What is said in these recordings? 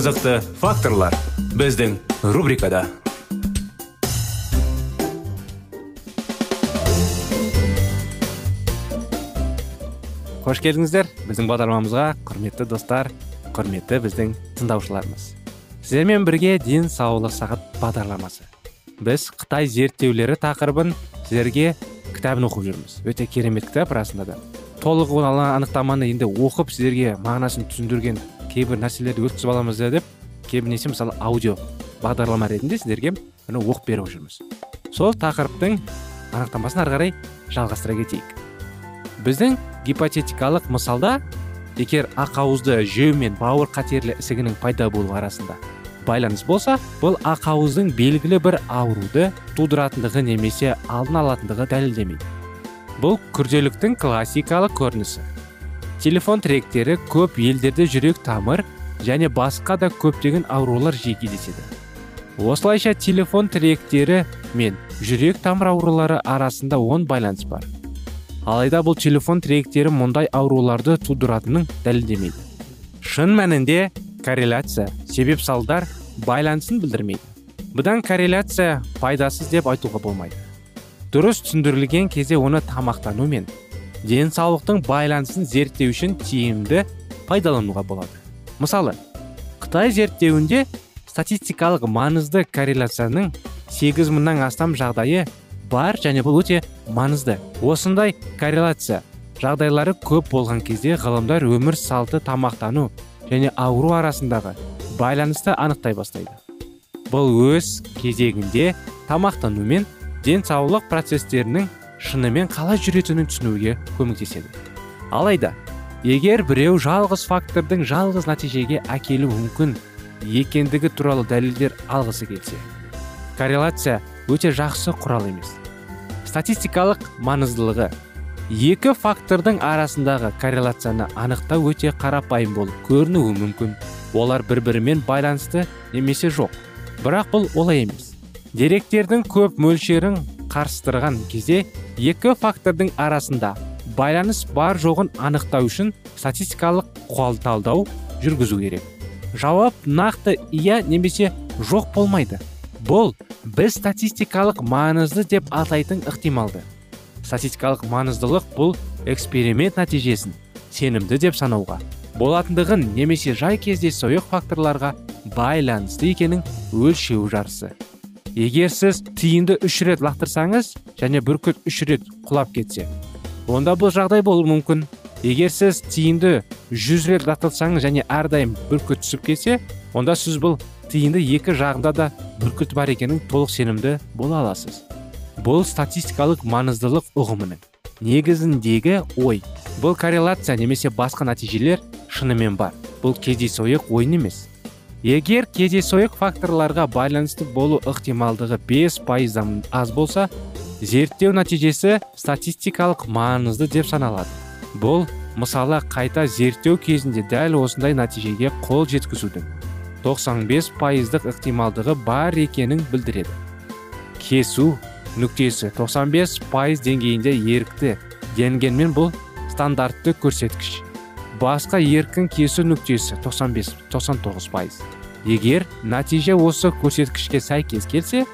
Қызықты факторлар біздің рубрикада. Қош келдіңіздер. Біздің бағдарламамызға құрметті достар құрметті біздің тыңдаушыларымыз. Сіздермен бірге денсаулық сағат бағдарламасы. Біз қытай зерттеулері тақырыбын сіздерге кітабын оқып жүрміз. Өте керемет кітап расында да. Толық анықтаманы енді оқып сіздерге мағынасын түсіндірген кейбір нәрселерді өткізіп аламыз деп көбінесе мысалы аудио бағдарлама ретінде сіздерге міне оқып беріп жүрміз. Сол тақырыптың анықтамасын ары қарай жалғастыра кетейік. Біздің гипотетикалық мысалда егер ақауызды жеу мен бауыр қатерлі ісігінің пайда болуы арасында байланыс болса бұл ақауыздың белгілі бір ауруды тудыратындығы немесе алдын алатындығы дәлелдемейді. Бұл күрделіктің классикалық көрінісі. Телефон тіректері көп елдерде жүрек тамыр және басқа да көптеген аурулар жиі кездеседі осылайша телефон тіректері мен жүрек тамыр аурулары арасында оң байланыс бар. Алайда бұл телефон тіректері мұндай ауруларды тудыратынын дәлелдемейді. Шын мәнінде корреляция себеп салдар байланысын білдірмейді. Бұдан корреляция пайдасыз деп айтуға болмайды. Дұрыс түсіндірілген кезде оны тамақтану мен денсаулықтың байланысын зерттеу үшін тиімді пайдалануға болады. Мысалы қытай зерттеуінде статистикалық маңызды корреляцияның сегіз мыңнан астам жағдайы бар және бұл өте маңызды. Осындай корреляция жағдайлары көп болған кезде ғылымдар өмір салты тамақтану және ауру арасындағы байланысты анықтай бастайды. Бұл өз кезегінде тамақтану мен денсаулық процестерінің шынымен қалай жүретінін түсінуге көмектеседі. Алайда егер біреу жалғыз фактордың жалғыз нәтижеге әкелуі мүмкін екендігі туралы дәлелдер алғысы келсе корреляция өте жақсы құрал емес. Статистикалық маңыздылығы екі фактордың арасындағы корреляцияны анықтау өте қарапайым болып көрінуі мүмкін. Олар бір бірімен байланысты немесе жоқ. Бірақ бұл олай емес. Деректердің көп мөлшерін қарыстырған кезде екі фактордың арасында байланыс бар жоғын анықтау үшін статистикалық талдау жүргізу керек. Жауап нақты иә немесе жоқ болмайды. Бұл біз статистикалық маңызды деп атайтын ықтималды. Статистикалық маңыздылық бұл эксперимент нәтижесін сенімді деп санауға болатындығын немесе жай кездейсоқ факторларға байланысты екенін өлшеу жарысы. Егер сіз тиынды үш рет лақтырсаңыз және бүркіт үш рет құлап кетсе онда бұл жағдай болуы мүмкін. Егер сіз тиынды жүз рет лақтырсаңыз және әрдайым бүркіт түсіп кетсе онда сіз бұл тиынды екі жағында да бүркіт бар екенін толық сенімді бола аласыз. Бұл статистикалық маңыздылық ұғымының негізіндегі ой. Бұл корреляция немесе басқа нәтижелер шынымен бар. Бұл кездейсоқ ойын емес. Егер кездейсоқ факторларға байланысты болу ықтималдығы 5 пайыздан аз болса зерттеу нәтижесі статистикалық маңызды деп саналады. Бұл мысалы қайта зерттеу кезінде дәл осындай нәтижеге қол жеткізудің 95 пайыздық ықтималдығы бар екенін білдіреді. Кесу нүктесі 95 пайыз деңгейінде ерікті денгенмен бұл стандартты көрсеткіш. Басқа еркін кесу нүктесі 95-99 пайыз. Егер нәтиже осы көрсеткішке сәйкес келсе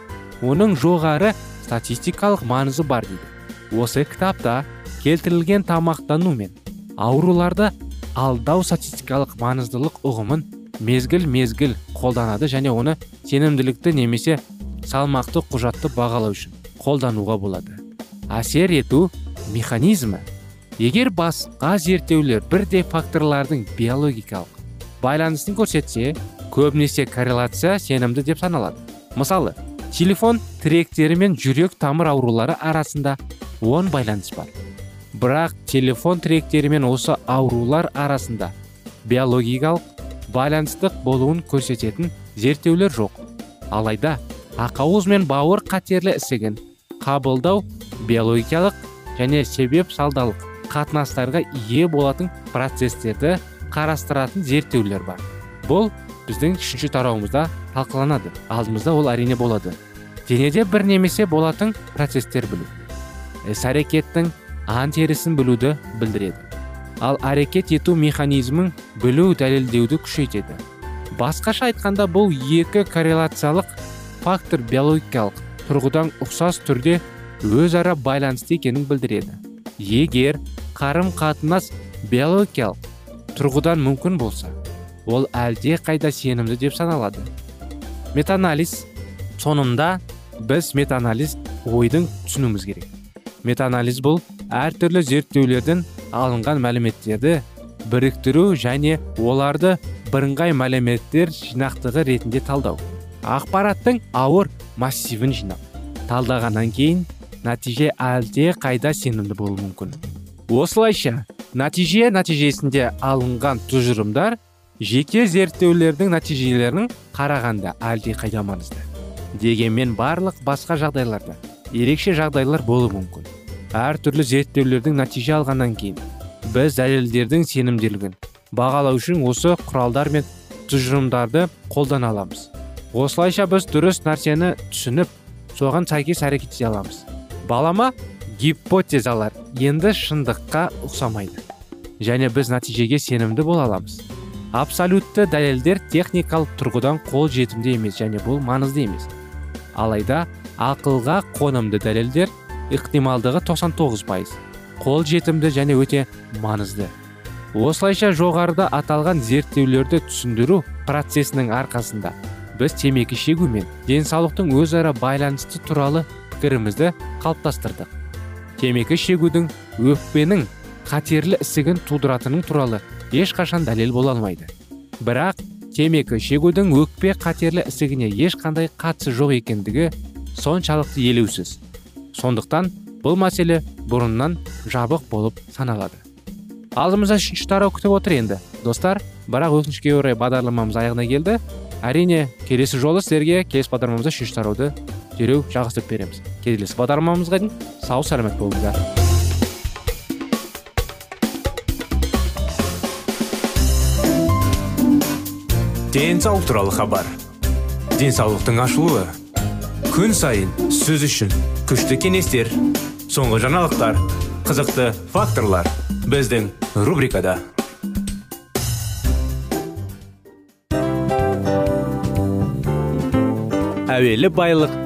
оның жоғары статистикалық маңызы бар дейді. Осы кітапта келтірілген тамақтану мен ауруларды алдау статистикалық маңыздылық ұғымын мезгіл мезгіл қолданады және оны сенімділікті немесе салмақты құжатты бағалау үшін қолдануға болады. Әсер ету механизмі егер басқа зерттеулер бірдей факторлардың биологикалық байланысын көрсетсе көбінесе корреляция сенімді деп саналады. Мысалы телефон тіректері мен жүрек тамыр аурулары арасында оң байланыс бар. Бірақ телефон тіректері мен осы аурулар арасында биологикалық байланыстық болуын көрсететін зерттеулер жоқ. Алайда ақауыз мен бауыр қатерлі ісігін қабылдау биологиялық және себеп салдалық қатынастарға ие болатын процестерді қарастыратын зерттеулер бар. Бұл біздің үшінші тарауымызда талқыланады. Алдымызда ол әрине болады. Денеде бір немесе болатын процесстер білу. Іс әрекеттің ан терісін білуді білдіреді. Ал әрекет ету механизмін білу дәлелдеуді күшейтеді. Басқаша айтқанда бұл екі корреляциялық фактор биологикалық тұрғыдан ұқсас түрде өзара байланысты екенін білдіреді. Егер қарым қатынас биологиялық тұрғыдан мүмкін болса ол әлде қайда сенімді деп саналады. Метанализ соңында біз метанализ ойдың түсінуіміз керек. Метанализ бұл әртүрлі зерттеулерден алынған мәліметтерді біріктіру және оларды бірыңғай мәліметтер жинақтығы ретінде талдау. Ақпараттың ауыр массивін жинап талдағаннан кейін нәтиже әлде қайда сенімді болуы мүмкін. Осылайша нәтиже нәтижесінде алынған тұжырымдар жеке зерттеулердің нәтижелерін қарағанда әлде қайда маңызды. Дегенмен барлық басқа жағдайларда ерекше жағдайлар болуы мүмкін. Әртүрлі зерттеулердің нәтиже алғаннан кейін біз дәлелдердің сенімділігін бағалау үшін осы құралдар мен тұжырымдарды қолдана аламыз. Осылайша біз дұрыс нәрсені түсініп соған сәйкес әрекет ете аламыз. Балама гипотезалар енді шындыққа ұқсамайды. Және біз нәтижеге сенімді бола аламыз. Абсолютті дәлелдер техникалық тұрғыдан қол жетімді емес және бұл маңызды емес. Алайда ақылға қонымды дәлелдер ықтималдығы 99 пайыз. Қол жетімді және өте маңызды. Осылайша жоғарыда аталған зерттеулерді түсіндіру процесінің арқасында біз темекі шегу мен денсаулықтың өзара байланысты туралы пікірімізді қалыптастырдық. Темекі шегудің өкпенің қатерлі ісігін тудыратының туралы ешқашан дәлел бола алмайды. Бірақ темекі шегудің өкпе қатерлі ісігіне ешқандай қатысы жоқ екендігі соншалықты елеусіз. Сондықтан бұл мәселе бұрыннан жабық болып саналады. Алдымызда үшінші тарау күтіп отыр енді. Достар бірақ өкінішке орай бағдарламамыз аяғына келді. Әрине келесі жолы сіздерге келесі бағдарламамызда үшінші тарауды дереу жалғастырып береміз. Келесі бағдарламамызға дейін сау сәлемет болыңыздар. Денсаулық туралы хабар. Денсаулықтың ашылуы. Күн сайын сөз үшін күшті кеңестер соңғы жаңалықтар қызықты факторлар біздің рубрикада. Әуелі байлық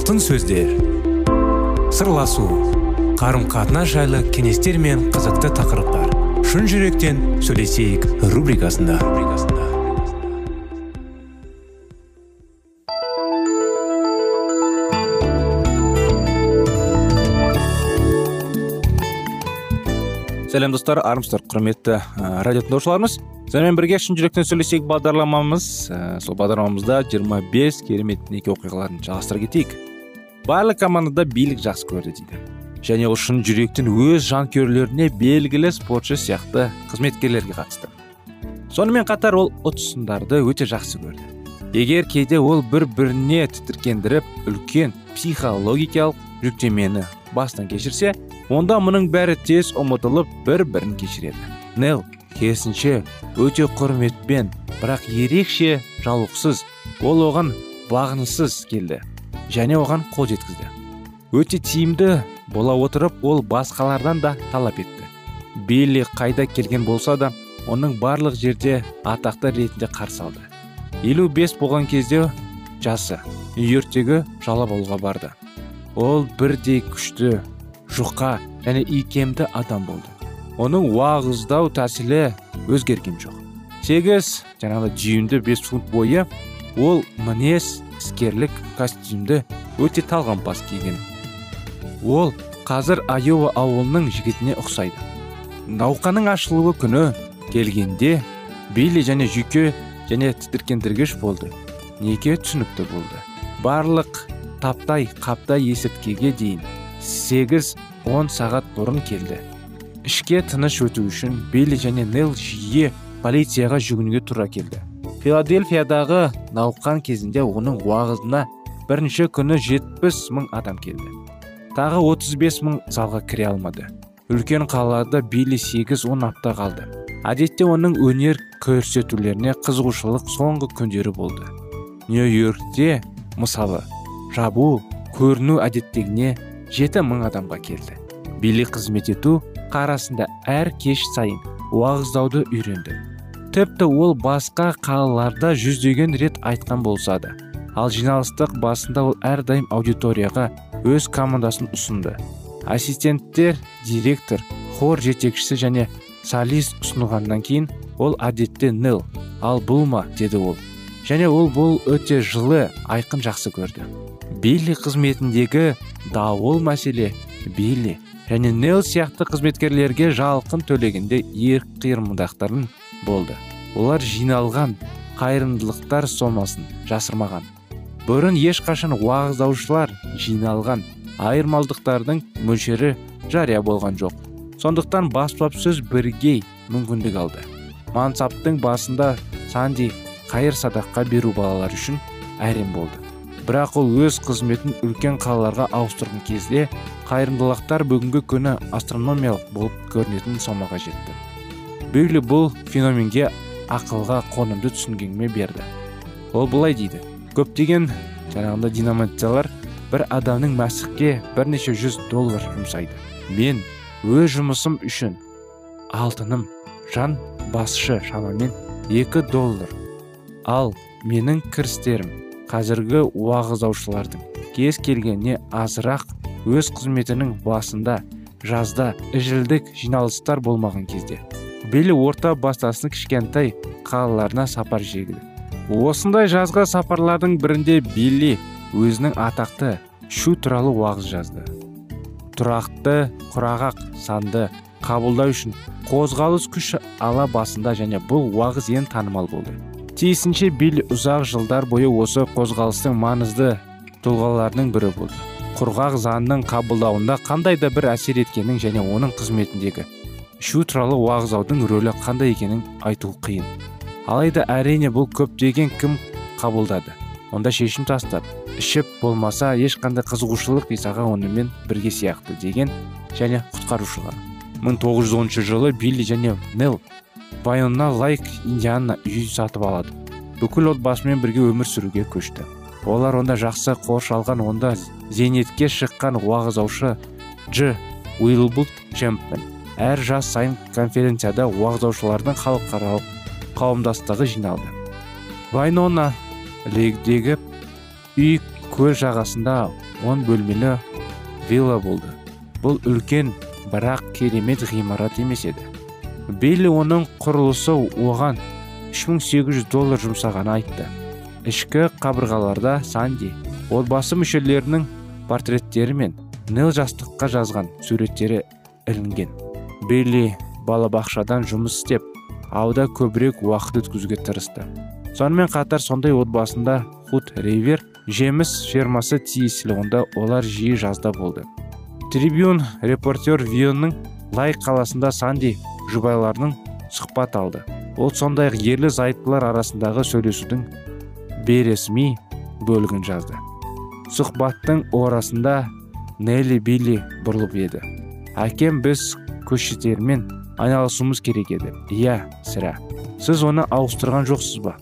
Алтын сөздер. Сырласу қарым қатынас жайлы кеңестер мен қызықты тақырыптар. Шын жүректен сөйлесейік рубрикасында. Сәлем достар армысыздар құрметті ә, радио тыңдаушыларымыз. Сіздермен бірге шын жүректен сөйлесейік бағдарламамыз. Ә, сол бағдарламамызда 25 керемет неке оқиғаларын жалғастыра кетейік. Барлық командада билік жақсы көрді дейді. Және ол шын жүректен өз жанкүйерлеріне белгілі спортшы сияқты қызметкерлерге қатысты. Сонымен қатар ол ұтысындарды өте жақсы көрді. Егер кейде ол бір біріне тітіркендіріп үлкен психологикалық жүктемені бастан кешірсе онда мұның бәрі тез ұмытылып бір бірін кешіреді. Нел керісінше өте құрметпен бірақ ерекше жалықсыз ол оған бағынысыз келді. Және оған қол жеткізді. Өте тиімді бола отырып ол басқалардан да талап етті. Билли қайда келген болса да оның барлық жерде атақты ретінде қарсы алды. Елу бес болған кезде жасы жалап алуға барды. Ол бірдей күшті жұқа және икемді адам болды. Оның уағыздау тәсілі өзгерген жоқ. Сегіз жаңағы дюймді бес фунт бойы ол мінез іскерлік костюмді өте талғампаз киген. Ол қазір айова ауылының жігітіне ұқсайды. Науқаның ашылуы күні келгенде билли және жүйке және тітіркендіргіш болды. Неке түсінікті болды. Барлық таптай қаптай есірткеге дейін сегіз он сағат бұрын келді. Ішке тыныш өту үшін билли және нел жиі полицияға жүгінуге тура келді. Филадельфиядағы науқан кезінде оның уағызына бірінші күні жетпіс мың адам келді. Тағы 35 мың залға кіре алмады. Үлкен қалада билли сегіз он апта қалды. Әдетте оның өнер көрсетулеріне қызығушылық соңғы күндері болды. Нью йоркте мысалы жабу көріну әдеттегіне жеті мың адамға келді. Билік қызмет ету қарасында әр кеш сайын уағыздауды үйренді. Тіпті ол басқа қалаларда жүздеген рет айтқан болса да ал жиналыстық басында ол әрдайым аудиторияға өз командасын ұсынды. Ассистенттер директор хор жетекшісі және солист ұсынғаннан кейін ол әдетте нел ал бұл ма? деді ол. Және ол бұл өте жылы айқын жақсы көрді. Билли қызметіндегі дауыл мәселе билли және нел сияқты қызметкерлерге жалқын төлегенде ер қиырмадақтарын болды. Олар жиналған қайырымдылықтар сомасын жасырмаған. Бұрын ешқашан уағыздаушылар жиналған айырмалдықтардың мөлшері жария болған жоқ. Сондықтан сөз біргей мүмкіндік алды. Мансаптың басында санди қайыр садаққа беру балалар үшін әрем болды. Бірақ ол өз қызметін үлкен қалаларға ауыстырған кезде қайырымдылықтар бүгінгі күні астрономиялық болып көрінетін сомаға жетті. Бейли бұл феноменге ақылға қонымды түсінгенме берді ол былай дейді көптеген жаңағындай динамациялар бір адамның мәсіхке бірнеше жүз доллар жұмсайды мен өз жұмысым үшін алтыным жан басшы шамамен екі доллар ал менің кірістерім қазіргі уағыздаушылардың кез келгеніне азырақ өз қызметінің басында жазда іжілдік жиналыстар болмаған кезде белі орта бастасын кішкентай қалаларына сапар шегді осындай жазға сапарлардың бірінде билли өзінің атақты шу туралы уағыз жазды. Тұрақты құрағақ санды қабылдау үшін қозғалыс күш ала басында және бұл уағыз ең танымал болды. Тиісінше билл ұзақ жылдар бойы осы қозғалыстың маңызды тұлғаларының бірі болды. Құрғақ заңның қабылдауында қандай да бір әсер еткенін және оның қызметіндегі шу туралы уағыздаудың рөлі қандай екенін айту қиын. Алайда әрине бұл көптеген кім қабылдады. Онда шешім тастап ішіп болмаса ешқандай қызығушылық исаға онымен бірге сияқты деген және құтқарушыға 1910 жылы билли және нел байонна лайк индиана үй сатып алады. Бүкіл отбасымен бірге өмір сүруге көшті. Олар онда жақсы қоршалған онда зейнетке шыққан уағыздаушы дж. Уилбуд чемпмен әр жас сайын конференцияда уағыздаушылардың халықаралық қауымдастығы жиналды. Вайнона легдегі үй көл жағасында он бөлмелі вилла болды. Бұл үлкен бірақ керемет ғимарат емес еді. Билли оның құрылысы оған 3800 доллар жұмсағанын айтты. Ішкі қабырғаларда санди отбасы мүшелерінің портреттері мен нел жастыққа жазған суреттері ілінген. Билли балабақшадан жұмыс істеп ауда көбірек уақыт өткізуге тырысты. Сонымен қатар сондай отбасында худ ривер жеміс фермасы тиесілі онда олар жиі жазда болды. Трибюн репортер вионның лай қаласында санди жұбайларының сұхбат алды. Ол сондай ақ ерлі зайыптылар арасындағы сөйлесудің бейресми бөлігін жазды. Сұхбаттың орасында нелли билли бұрылып еді. Әкем біз көшеттермен айналысуымыз керек еді. Иә сірә. Сіз оны ауыстырған жоқсыз ба?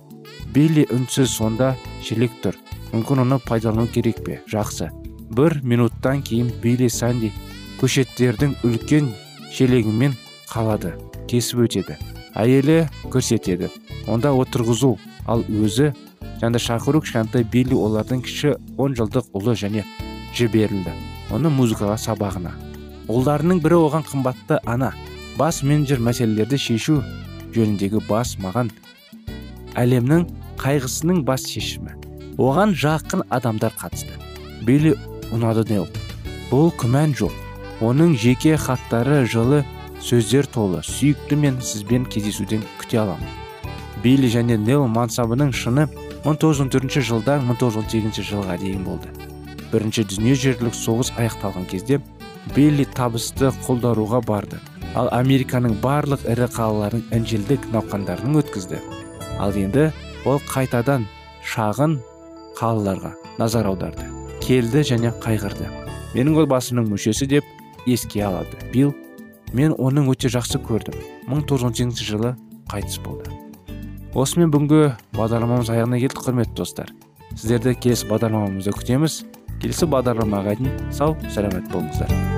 Билли үнсіз сонда шелек тұр. Мүмкін оны пайдалану керек пе? Жақсы. Бір минуттан кейін билли санди көшеттердің үлкен шелегімен қалады. Кесіп өтеді. Әйелі көрсетеді. Онда отырғызу. Ал өзі жанды шақыру кішкентай билли олардың кіші он жылдық ұлы және жіберілді. Оны музыкаға сабағына. Ұлдарының бірі оған қымбатты ана. Бас менеджер мәселелерді шешу жөніндегі бас маған әлемнің қайғысының бас шешімі. Оған жақын адамдар қатысты. Билли ұнады нел бұл күмән жоқ. Оның жеке хаттары жылы сөздер толы. Сүйікті мен сізбен кездесуден күте аламын. Билли және нел мансабының шыны 1914 жылдан 1918 жылға дейін болды. Бірінші дүниежүзілік соғыс аяқталған кезде билли табысты қолдаруға барды. Ал американың барлық ірі қалаларын інжілдік науқандарын өткізді. Ал енді ол қайтадан шағын қалаларға назар аударды келді және қайғырды. Менің отбасымның мүшесі деп еске алады. Билл мен оның өте жақсы көрдім. 1918 жылы қайтыс болды. Осымен бүгінгі бағдарламамыз аяғына келді құрметті достар. Сіздерді келесі бағдарламамызда күтеміз. Келесі бағдарламаға дейін сау сәлемет болыңыздар.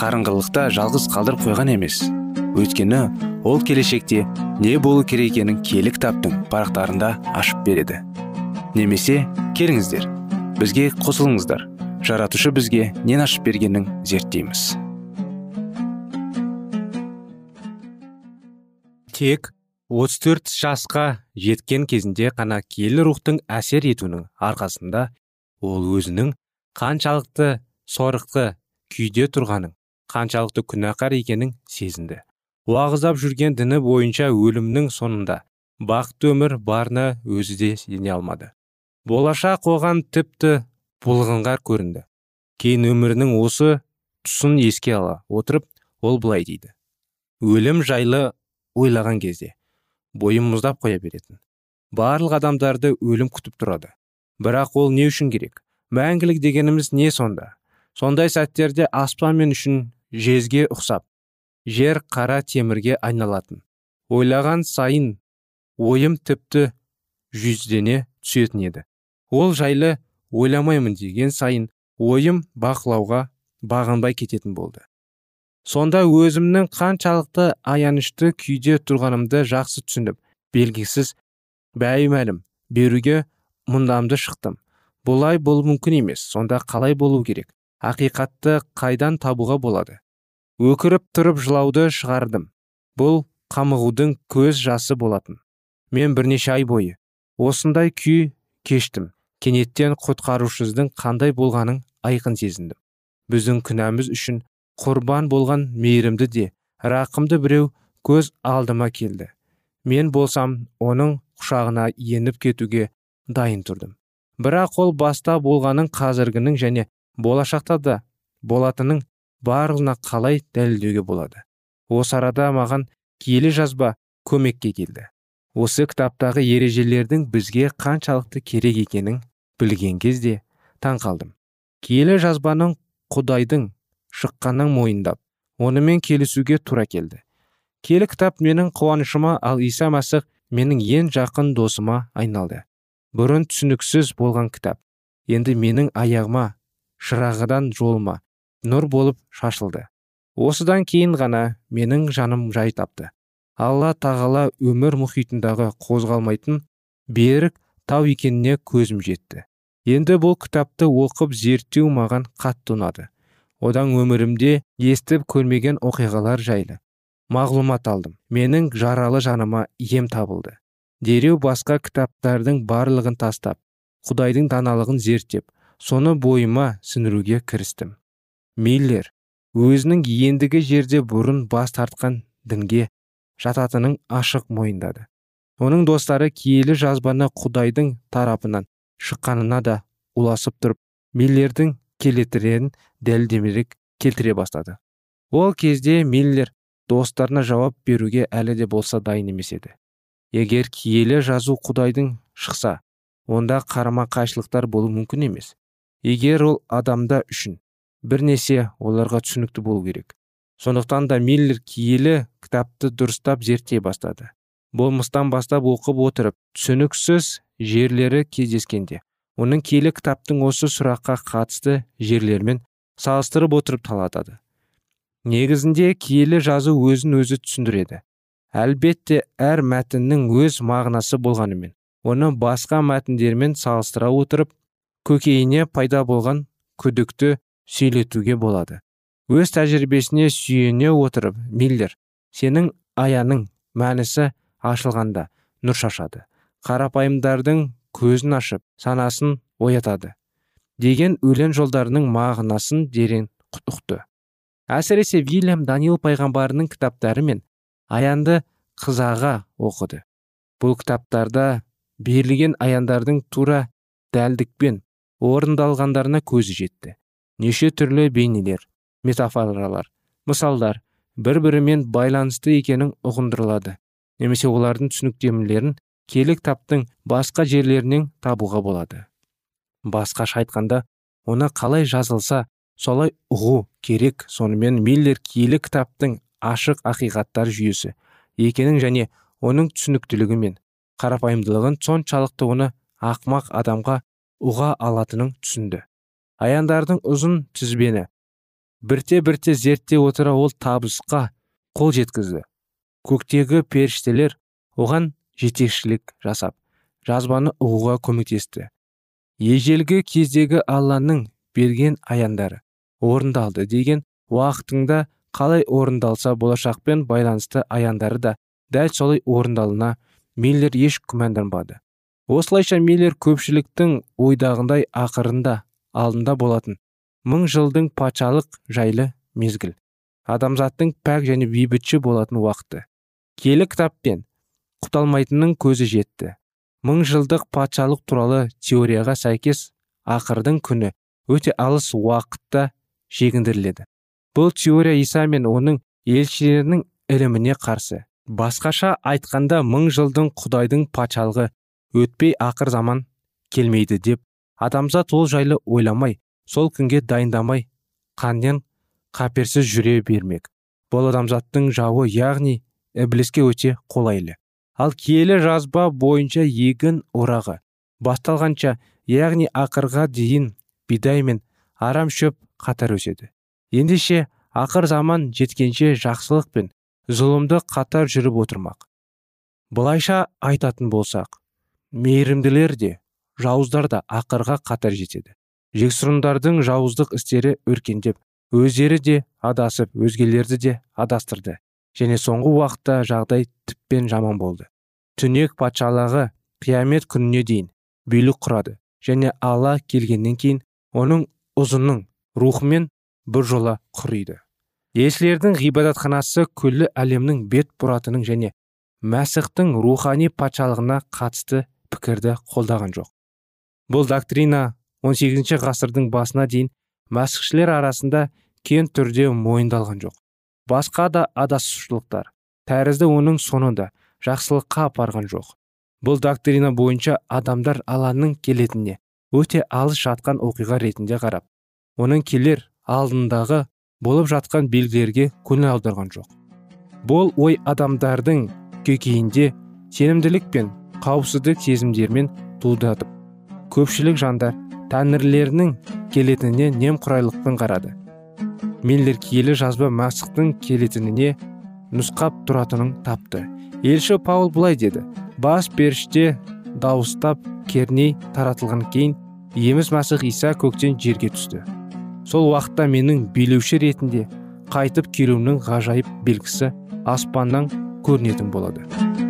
қарыңғылықта жалғыз қалдырып қойған емес. Өйткені ол келешекте не болу керек екенін кітаптың парақтарында ашып береді. Немесе келіңіздер бізге қосылыңыздар. Жаратушы бізге нен ашып бергенін зерттейміз. Тек 34 жасқа жеткен кезінде қана киелі рухтың әсер етуінің арқасында ол өзінің қаншалықты сорықы күйде тұрғанын қаншалықты күнәқар екенін сезінді. Уағыздап жүрген діні бойынша өлімнің соңында бақытты өмір барына өзі де сене алмады. Болашақ оған тіпті бұлғынғар көрінді. Кейін өмірінің осы тұсын еске ала отырып ол былай дейді. Өлім жайлы ойлаған кезде бойым мұздап қоя беретін. Барлық адамдарды өлім күтіп тұрады. Бірақ ол не үшін керек? Мәңгілік дегеніміз не сонда? Сондай сәттерде аспан мен үшін жезге ұқсап жер қара темірге айналатын. Ойлаған сайын ойым тіпті жүздене түсетін еді. Ол жайлы ойламаймын деген сайын ойым бақылауға бағынбай кететін болды. Сонда өзімнің қаншалықты аянышты күйде тұрғанымды жақсы түсініп белгісіз бәймәлім беруге мұндамды шықтым. Бұлай болу мүмкін емес сонда қалай болу керек? Ақиқатты қайдан табуға болады? Өкіріп тұрып жылауды шығардым. Бұл қамығудың көз жасы болатын. Мен бірнеше ай бойы осындай күй кештім. Кенеттен құтқарушысыздың қандай болғанын айқын сезіндім. Біздің күнәміз үшін құрбан болған мейірімді де рақымды біреу көз алдыма келді. Мен болсам оның құшағына еніп кетуге дайын тұрдым. Бірақ ол баста болғанын қазіргінің және болашақта да болатынын барлығына қалай дәлелдеуге болады. Осы арада маған киелі жазба көмекке келді. Осы кітаптағы ережелердің бізге қаншалықты керек екенін білген кезде таң қалдым. Киелі жазбаның құдайдың шыққанын мойындап онымен келісуге тура келді. Келі кітап менің қуанышыма ал иса мәсіх менің ең жақын досыма айналды. Бұрын түсініксіз болған кітап. Енді менің аяғыма шырағыдан жолыма. Нұр болып шашылды. Осыдан кейін ғана менің жаным жай тапты. Алла тағала өмір мұхитындағы қозғалмайтын берік тау екеніне көзім жетті. Енді бұл кітапты оқып зерттеу маған қатты ұнады. Одан өмірімде естіп көрмеген оқиғалар жайлы мағлұмат алдым. Менің жаралы жаныма ем табылды. Дереу басқа кітаптардың барлығын тастап құдайдың даналығын зерттеп соны бойыма сіңіруге кірістім. Миллер өзінің ендігі жерде бұрын бас тартқан дінге жататынын ашық мойындады. Оның достары киелі жазбаны құдайдың тарапынан шыққанына да уласып тұрып миллердің келетірен дәлелдемелік келтіре бастады. Ол кезде миллер достарына жауап беруге әлі де болса дайын емес еді. Егер киелі жазу құдайдың шықса онда қарама қайшылықтар болу мүмкін емес. Егер ол адамда үшін бірнесе оларға түсінікті болу керек. Сондықтан да миллер киелі кітапты дұрыстап зерттей бастады. Болмыстан бастап оқып отырып түсініксіз жерлері кездескенде оның келі кітаптың осы сұраққа қатысты жерлермен салыстырып отырып талатады. Негізінде киелі жазу өзін өзі түсіндіреді. Әлбетте әр мәтіннің өз мағынасы болғанымен оны басқа мәтіндермен салыстыра отырып көкейіне пайда болған күдікті сөйлетуге болады. Өз тәжірибесіне сүйене отырып миллер сенің аяның мәнісі ашылғанда нұр шашады. Қарапайымдардың көзін ашып санасын оятады деген өлең жолдарының мағынасын дерең ұқты әсіресе вильям даниил пайғамбарының кітаптары мен аянды қызаға оқыды. Бұл кітаптарда берілген аяндардың тура дәлдікпен орындалғандарына көзі жетті. Неше түрлі бейнелер метафоралар мысалдар бір бірімен байланысты екенін ұғындырылады. Немесе олардың түсініктемелерін келі кітаптың басқа жерлерінен табуға болады. Басқаша айтқанда оны қалай жазылса солай ұғу керек. Сонымен миллер киелі кітаптың ашық ақиқаттар жүйесі екенін және оның түсініктілігі мен қарапайымдылығын соншалықты оны ақмақ адамға ұға алатынын түсінді. Аяндардың ұзын тізбені. Бірте бірте зерттей отыра ол табысқа қол жеткізді. Көктегі періштелер оған жетекшілік жасап жазбаны ұғуға көмектесті. Ежелгі кездегі алланың берген аяндары орындалды деген уақытыңда қалай орындалса болашақпен байланысты аяндары да дәл солай орындалына миллер еш күмәнданбады осылайша миллер көпшіліктің ойдағындай ақырында алдында болатын. Мың жылдың патшалық жайлы мезгіл. Адамзаттың пәк және бейбітші болатын уақыты. Киелі кітаппен құпталмайтынын көзі жетті. Жылдық патшалық туралы теорияға сәйкес ақырдың күні өте алыс уақытта шегіндіріледі. Бұл теория иса мен оның елшілерінің іліміне қарсы. Басқаша айтқанда мың жылдың құдайдың патшалығы өтпей ақыр заман келмейді деп адамзат ол жайлы ойламай сол күнге дайындамай қаннен қаперсіз жүре бермек. Бұл адамзаттың жауы яғни ібліске өте қолайлы. Ал киелі жазба бойынша егін орағы басталғанша яғни ақырға дейін бидай мен арам шөп қатар өседі. Ендеше ақыр заман жеткенше жақсылық пен зұлымды қатар жүріп отырмақ. Былайша айтатын болсақ мейірімділер де жауыздар да ақырға қатар жетеді. Жексұрындардың жауыздық істері өркендеп өздері де адасып өзгелерді де адастырды. Және соңғы уақытта жағдай тіппен жаман болды. Түнек патшалығы қиямет күніне дейін билік құрады. Және алла келгеннен кейін оның ұзының рухымен бір жола құриды. Елшілердің ғибадатханасы күллі әлемнің бет бұратының және мәсіхтің рухани патшалығына қатысты пікірді қолдаған жоқ. Бұл доктрина 18 ғасырдың басына дейін мәсіхшілер арасында кен түрде мойындалған жоқ. Басқа да адасушылықтар тәрізді оның соңында жақсылыққа апарған жоқ. Бұл доктрина бойынша адамдар алланың келетініне өте алыс жатқан оқиға ретінде қарап оның келер алдындағы болып жатқан белгілерге көңіл аударған жоқ. Бұл ой адамдардың көкейінде сенімділік пен қауіпсіздік сезімдермен туындатып көпшілік жандар тәңірлерінің келетініне немқұрайлықпен қарады. Миллер жазба мәсіхтің келетініне нұсқап тұратынын тапты. Елші паул былай деді бас періште дауыстап керней таратылған кейін еміз мәсіх иса көктен жерге түсті. Сол уақытта менің билеуші ретінде қайтып келуімнің ғажайып белгісі аспаннан көрінетін болады